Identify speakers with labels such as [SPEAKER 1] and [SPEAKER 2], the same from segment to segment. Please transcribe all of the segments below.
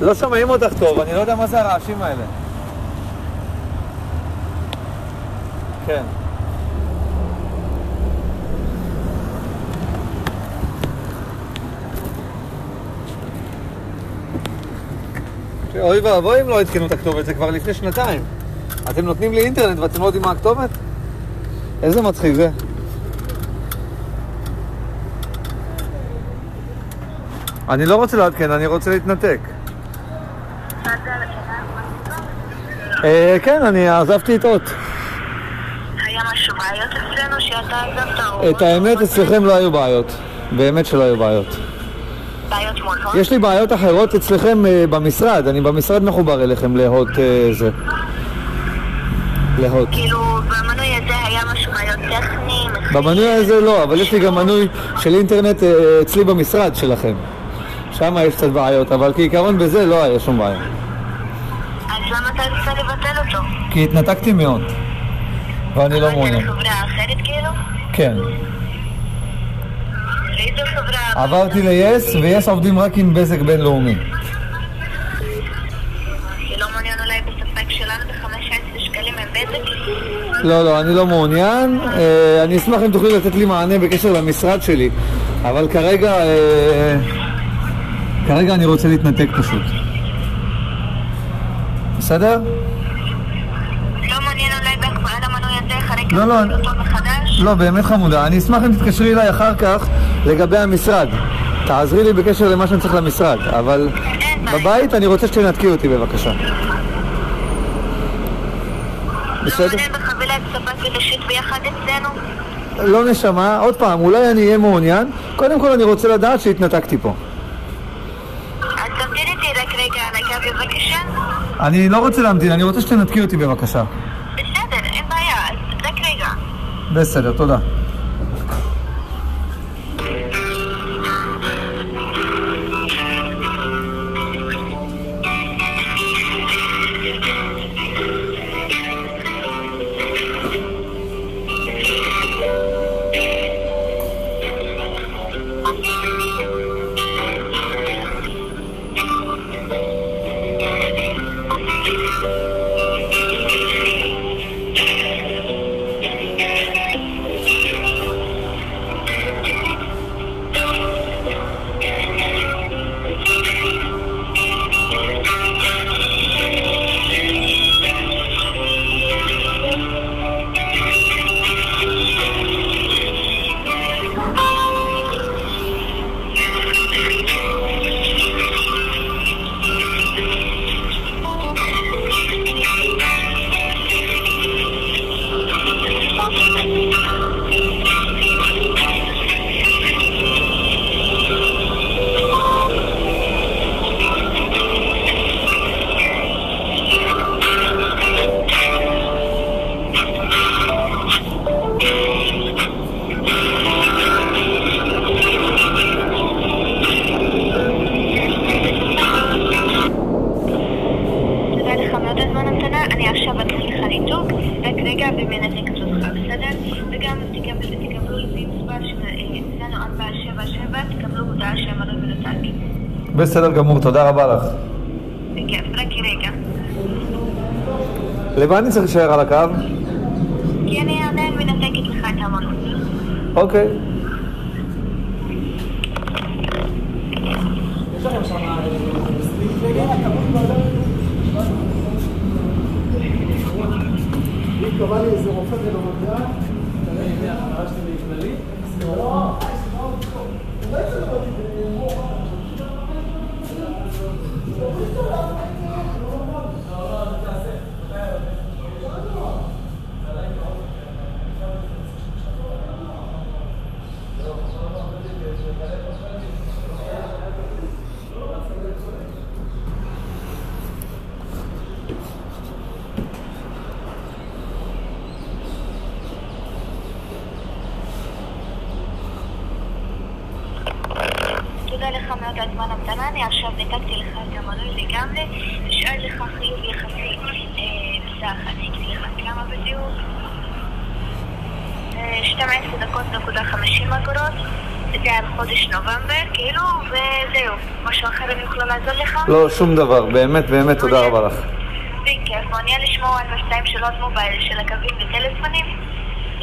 [SPEAKER 1] לא שומעים אותך טוב, אני לא יודע מה זה הרעשים האלה. כן. אוי ואבוי אם לא עדכנו את הכתובת, זה כבר לפני שנתיים. אתם נותנים לי אינטרנט ואתם לא יודעים מה הכתובת? איזה מצחיק זה. אני לא רוצה לעדכן, אני רוצה להתנתק. אה, כן, אני עזבתי את אות.
[SPEAKER 2] היה משהו בעיות אצלנו שאתה עזבת.
[SPEAKER 1] את האמת, אצלכם לא היו בעיות. באמת שלא היו בעיות.
[SPEAKER 2] בעיות מול הוט?
[SPEAKER 1] יש לי בעיות אחרות אצלכם אה, במשרד, אני במשרד מחובר אליכם להוט אה, זה. להוט.
[SPEAKER 2] כאילו, במנוי הזה היה משהו בעיות טכניים?
[SPEAKER 1] במנוי הזה לא, אבל יש לי גם מנוי של אינטרנט אצלי במשרד שלכם. שם יש קצת בעיות, אבל כעיקרון בזה לא היה שום בעיה.
[SPEAKER 2] אז למה אתה רוצה לבטל אותו?
[SPEAKER 1] כי התנתקתי מאוד, ואני לא
[SPEAKER 2] עברת
[SPEAKER 1] מעוניין.
[SPEAKER 2] לחברה אחרת כאילו?
[SPEAKER 1] כן.
[SPEAKER 2] חברה?
[SPEAKER 1] עברתי ל-yes, ו-yes עובדים רק עם בזק בינלאומי.
[SPEAKER 2] שלא מעוניין אולי בספק שלנו ב-15 שקלים עם בזק?
[SPEAKER 1] לא, לא, אני לא מעוניין. אה, אני אשמח אם תוכלי לתת לי מענה בקשר למשרד שלי, אבל כרגע... כרגע אני רוצה להתנתק פשוט. בסדר?
[SPEAKER 2] לא
[SPEAKER 1] לא, לא,
[SPEAKER 2] מחדש?
[SPEAKER 1] לא, באמת חמודה. אני אשמח אם תתקשרי אליי אחר כך לגבי המשרד. תעזרי לי בקשר למה שאני צריך למשרד, אבל. בבית אני רוצה שתנתקי אותי בבקשה.
[SPEAKER 2] לא
[SPEAKER 1] בסדר? לא נשמה, עוד פעם, אולי אני אהיה מעוניין. קודם כל אני רוצה לדעת שהתנתקתי פה.
[SPEAKER 2] אז תמתין איתי רק רגע על הקו בבקשה.
[SPEAKER 1] אני לא רוצה להמתין, אני רוצה שתנתקי אותי בבקשה.
[SPEAKER 2] בסדר, אין בעיה, רק רגע.
[SPEAKER 1] בסדר. תודה
[SPEAKER 2] Thank you. אותך, בסדר? וגם תקבל- תקבלו לפי מספר שאצלנו 477, תקבלו הודעה שהמנוי מנותק.
[SPEAKER 1] בסדר גמור, תודה רבה לך.
[SPEAKER 2] בכיף, רק רגע.
[SPEAKER 1] למה אני צריך להישאר על הקו?
[SPEAKER 2] כי אני עדיין מנתקת לך את המנוי.
[SPEAKER 1] אוקיי.
[SPEAKER 2] תודה לך מאוד על זמן המתנה, אני עכשיו ניתקתי לך את המנוי לגמרי, נשאר לך חיוב יחסי אה, בסך, אני אגיד לך כמה בדיוק. אה, אה, 12 דקות נקודה 50 אגורות. זה על חודש נובמבר, כאילו, וזהו. משהו אחר אני יכולה לעזור לך?
[SPEAKER 1] לא, שום דבר, באמת, באמת, תודה רבה לך.
[SPEAKER 2] בכיף, מעוניין לשמוע על מבצעים של עוד מובייל, של הקווים וטלפונים?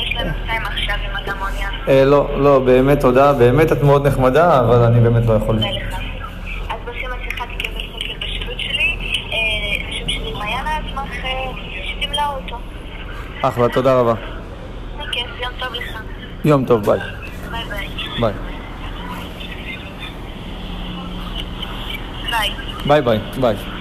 [SPEAKER 2] יש להם מבצעים עכשיו אם אתה מעוניין.
[SPEAKER 1] אה, לא, לא, באמת תודה, באמת את מאוד נחמדה, אבל אני באמת לא יכול.
[SPEAKER 2] אז תקבל בשירות שלי. אה, השם שלי מעיין, אה, אשמח אה, שתמלא אותו.
[SPEAKER 1] אחלה, תודה רבה.
[SPEAKER 2] בכיף, יום טוב לך.
[SPEAKER 1] יום טוב.
[SPEAKER 2] ביי ביי.
[SPEAKER 1] ביי.
[SPEAKER 2] ביי.
[SPEAKER 1] ביי ביי, ביי.